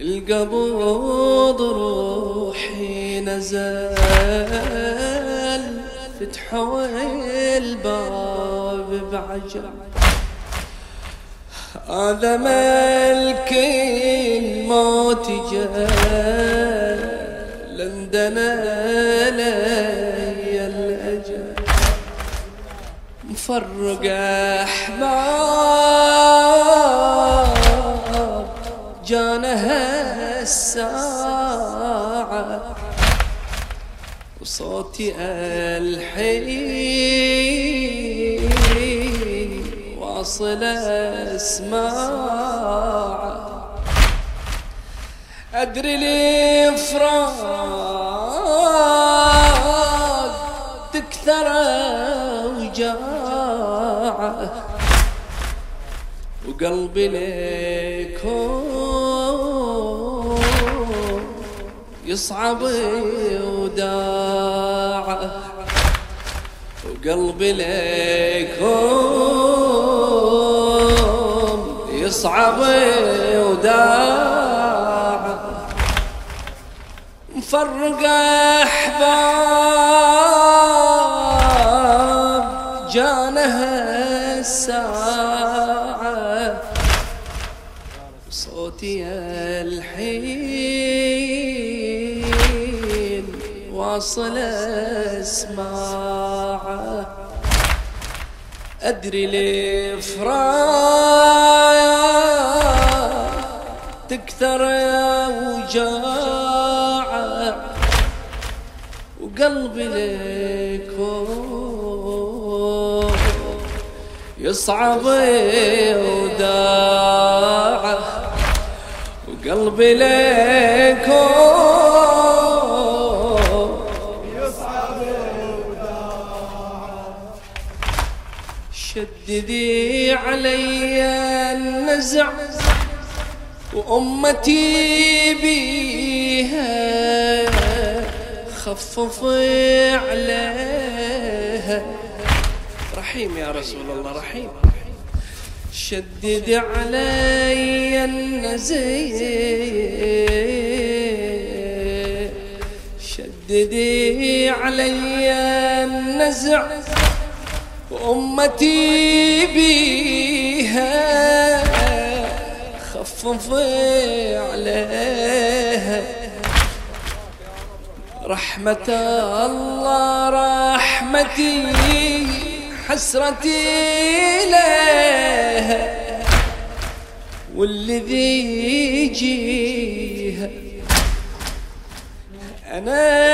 القبض روحي نزل فتحوا الباب بعجل. هذا ملك الموت جاء لندنا لي الأجل. مفرق أحباب جانها الساعة وصوتي الحين واصل اسماعه أدري الإفراق تكثر وجاعة وقلبي ليكون يصعب وداعة وقلبي ليكون يصعب وداعة مفرق أحباب جانها الساعة. صوتي واصل اسماعه أدري الافراط تكثر وجاه قلبي ليكون يصعب وداعه وقلبي ليكون شددي علي النزع وأمتي بيها خفف عليها. رحيم يا رسول الله رحيم. شدد علي النزيع شددي علي النزع. وأمتي بيها خففي عليها. رحمة الله رحمتي حسرتي لها والذي يجيها أنا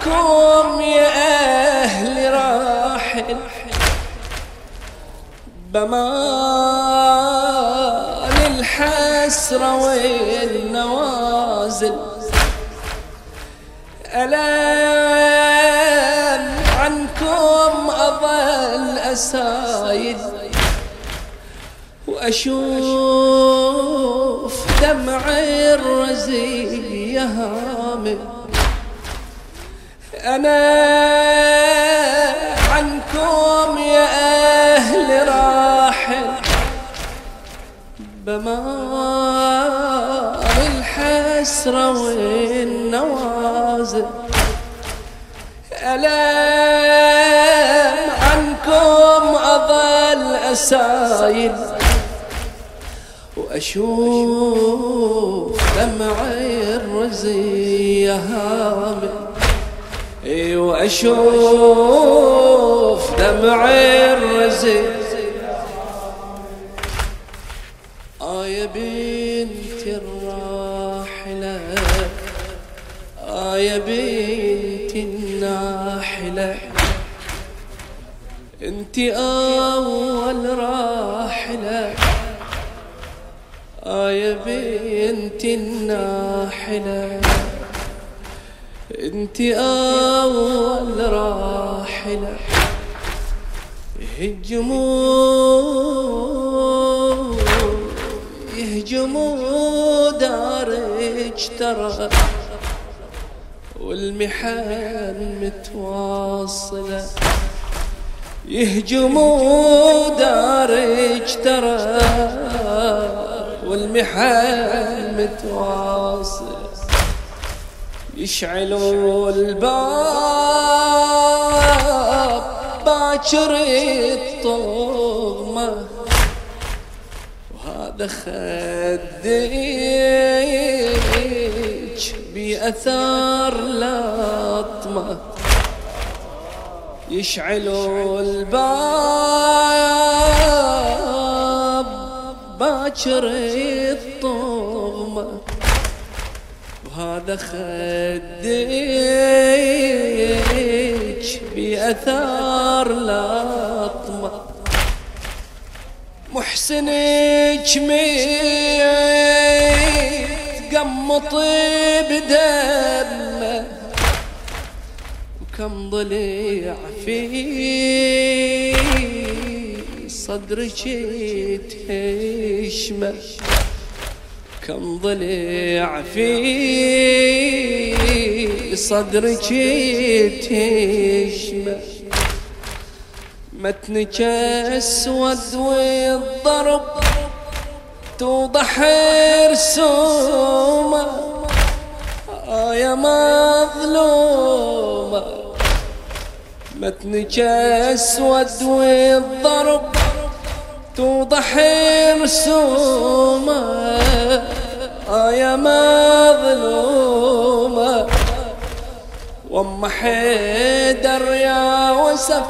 عنكم يا أهل راحل بمان الحسرة والنوازل. ألم عنكم أظل أسايد وأشوف دمع الرزي هامل أنا عنكم يا أهل راحل بمار الحسرة والنوازل. ألم عنكم أظل أسايل وأشوف دمع الرزي هامل. وأشوف دمع الرزي آية بنت الراحلة آية بنت الناحلة. انت أول راحلة. آية بنت الناحلة. انت أول راحلة يهجموا يهجموا دارك ترى والمحن متواصلة. يهجموا دارك ترى والمحن متواصل يشعلوا الباب باكر الطغمة. وهذا خديج بأثار لطمة. يشعلوا الباب باكر وهذا خديج بأثار لطمة. محسنك ميت قمط بدمه وكم ضلع في صدرك تهشمه كم ضلع في صدرك تشمه متنك اسود والضرب توضح رسومه آه يا مظلومة. متنك اسود والضرب توضح رسومه يا مظلومة. وام حيدر يا وسف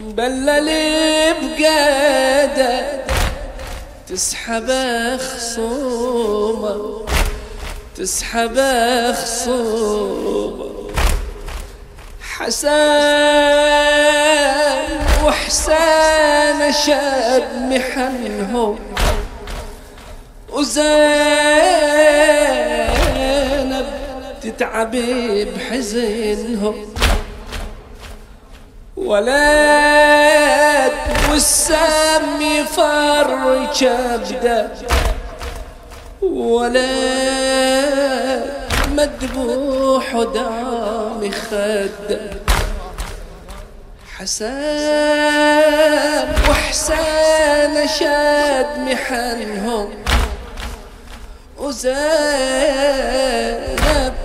بلل بقادة. تسحب خصومة تسحب خصومة. حسن وحسان شاب محنهم. وزينب تتعب بحزنهم ولد والسم يفر كبده ولد مذبوح ودام خده حسن وحسين شاد محنهم. وزينب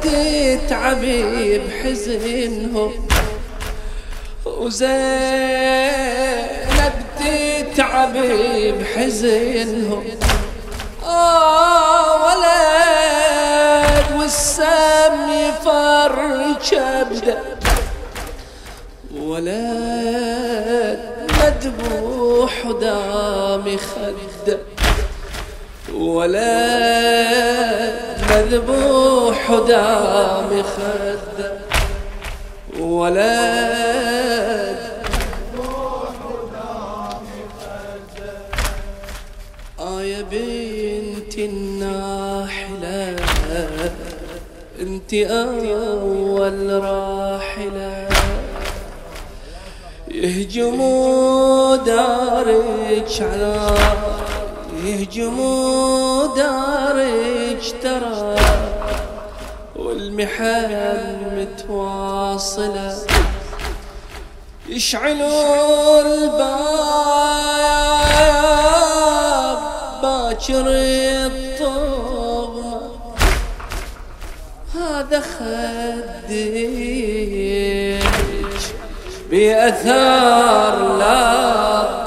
تتعبي بحزنهم. وزينب تتعبي بحزنهم. آه ولد والسم يفر كبده ولد مذبوح دام خده ولد مذبوح دام خده ولد آه يا بنت الناحلة انت أول راحلة. يهجموا دارك على يهجموا دارك ترى والمحن متواصلة. يشعلوا الباب باكر الطغمة. هذا خديج بأثار لطمة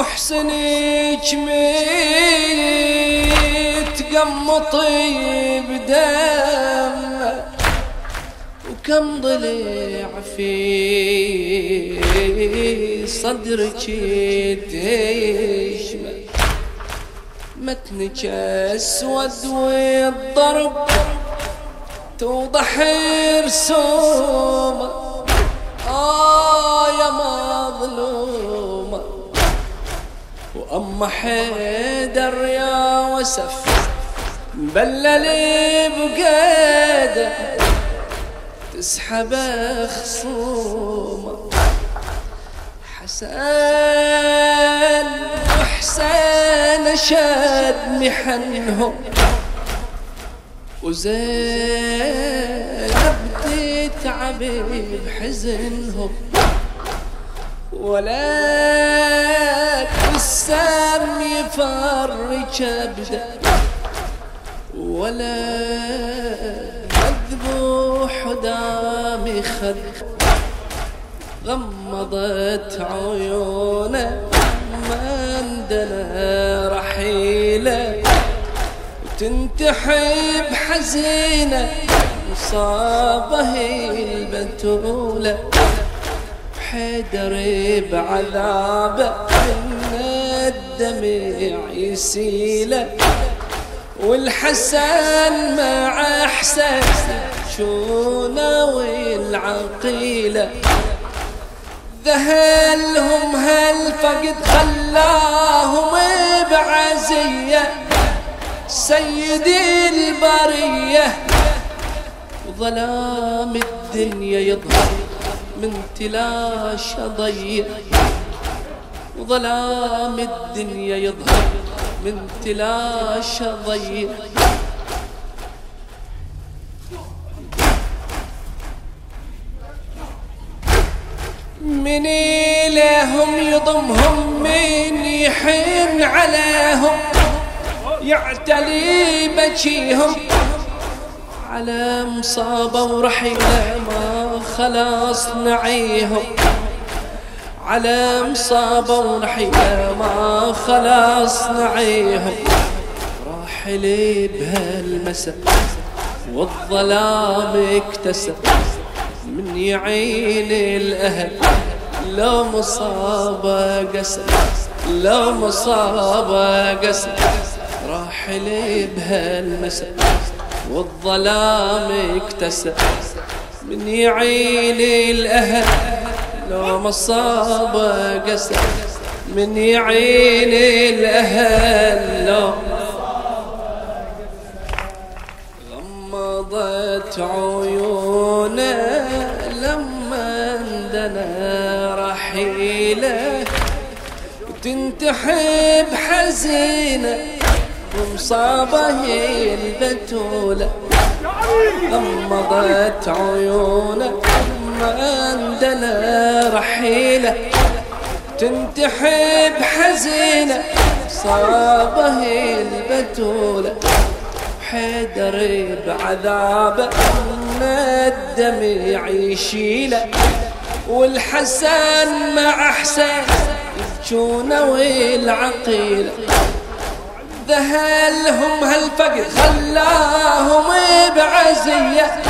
محسنك متقمطي بدمه وكم ضلع في صدرك تشمه متنك أسود والضرب توضح رسومه آه يا مظلومة وأما حيدر يا وسف بلل بقاده تسحب خصومة. حسن وحسين شاد محنهم. وزينب تتعب بحزنهم. ولد السم فر كبده ولا مذبوح دامي خد. غمضت عيونه ما عندنا رحيله. وتنتحب حزينة مصابه البتولة. حيدر بعذابه من الدمع يسيله والحسن مع أحسن شونا والعقيله ذهلهم هالفقد خلاهم بعزية. سيدي البرية وظلام الدنيا يظهر. من تلاش ضيق وظلام الدنيا يظهر من تلاش ضيق. من إليهم يضمهم من يحن عليهم يعتلي بجيهم على مصابة ورحيلة ما خلاص نعيهم على مصابة ورحيلة ما خلاص نعيهم راحلي بهالمسا والظلام اكتسب من يعين الأهل. لو مصابة قسم لو مصابة قسم. راحلي بهالمسا والظلام اكتسى من يعين الأهل لو مصاب قسى من يعين الأهل لو غمضت عيونه لما اندنا رحيله. وتنتحب حزينة ومصابة هي البتولة غمضت عيونه ما عندنا رحيلة. تنتحب حزينة صابة هي البتولة. حيدر بعذابه الدمع يشيله والحسن مع حسين يبجونه والعقيلة. ذهلهم هالفقر خلاهم بعزية.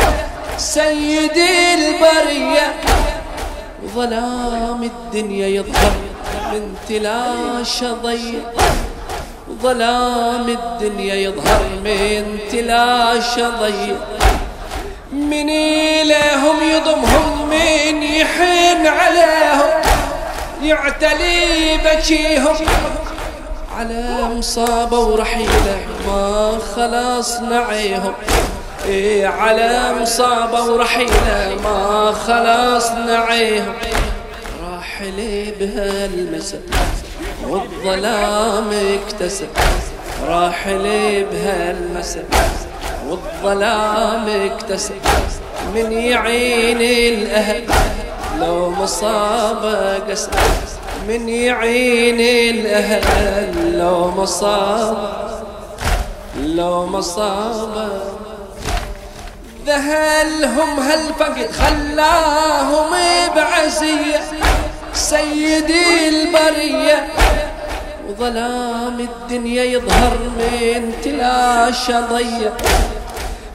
سيدي البرية وظلام الدنيا يظهر من تلاش ضيق ظلام الدنيا يظهر من تلاش ضيق من إليهم يضمهم من يحن عليهم. يعتلي بكيهم. على مصابة ورحيلة ما خلاص نعيهم. إيه على مصابة ورحيلة ما خلاص نعيهم. راحلي بهالمسا والظلام اكتسب راحلي بهالمسا والظلام اكتسب من يعين الأهل لو مصابة قسم. من يعين الأهل لو مصاب لو مصاب ذهلهم هالفقد خلاهم بعزية سيدي البرية. وظلام الدنيا يظهر من تلاش ضيق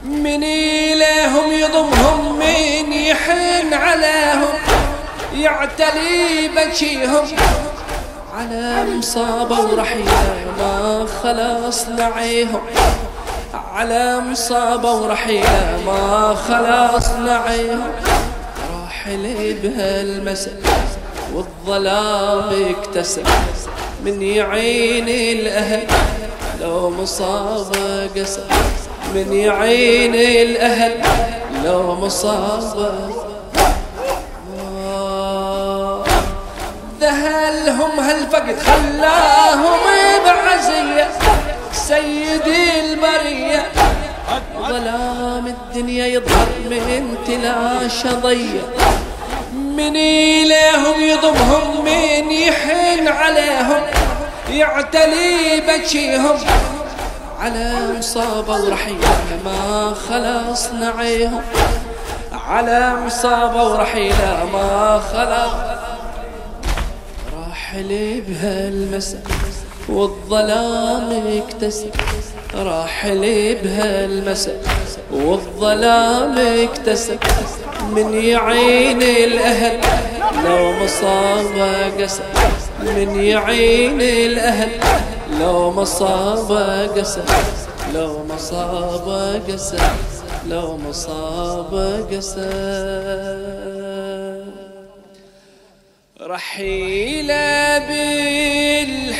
من إليهم يضمهم من يحن عليهم. يعتلي بكيهم على مصابة ورحيلة ما خلاص نعيهم. على مصابة ورحيلة ما خلاص نعيهم. راحلي بهالمساء والظلام اكتسب من يعين الأهل لو مصابة قسى من يعين الأهل لو مصابة ذهلهم هالفقد خلاهم بعزية. سيدي البرية ظلام الدنيا يظهر من تلاش ضية من إليهم يضمهم من يحن عليهم. يعتلي بكيهم. على مصابة ورحيلة ما خلص نعيهم. على مصابة ورحيلة ما خلص راحل بهالمساء والظلام اكتسب راحل بهالمساء والظلام اكتسب من يعين الأهل لو مصاب قسى من يعين الأهل لو مصاب قسى لو مصاب قسى لو مصاب قسى رحيلة بالحزن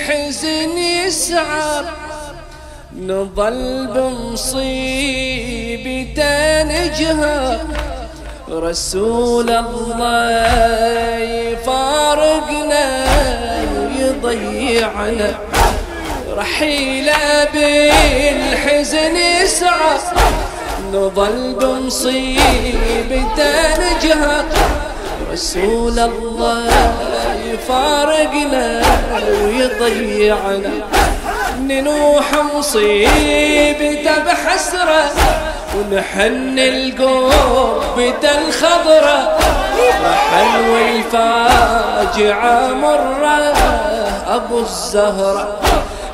يسعر نظل بمصيبته نجهر رسول الله يفارقنا ويضيعنا. رحيلة بالحزن يسعى. نظل بمصيبته نجهر رسول الله يفارقنا ويضيعنا. ننوح مصيبته بحسرة ونحن القوم بدا الخضرة وحلو الفاجعة مرة أبو الزهرة.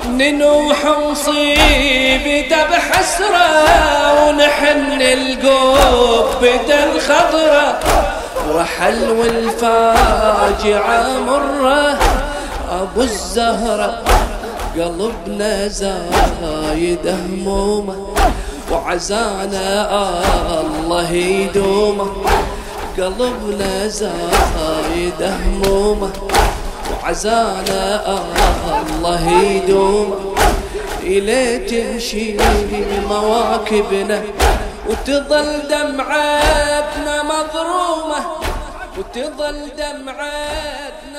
ننوح مصيبته بحسرة ونحن القوم بدا الخضرة رحل والفاجعة مرة أبو الزهرة قلبنا زايد همومه وعزانا الله يدومه. قلبنا زايد همومه وعزانا الله يدومه. إلي تمشي مواكبنا وتظل دمعتنا مظرومة وتظل مظرومة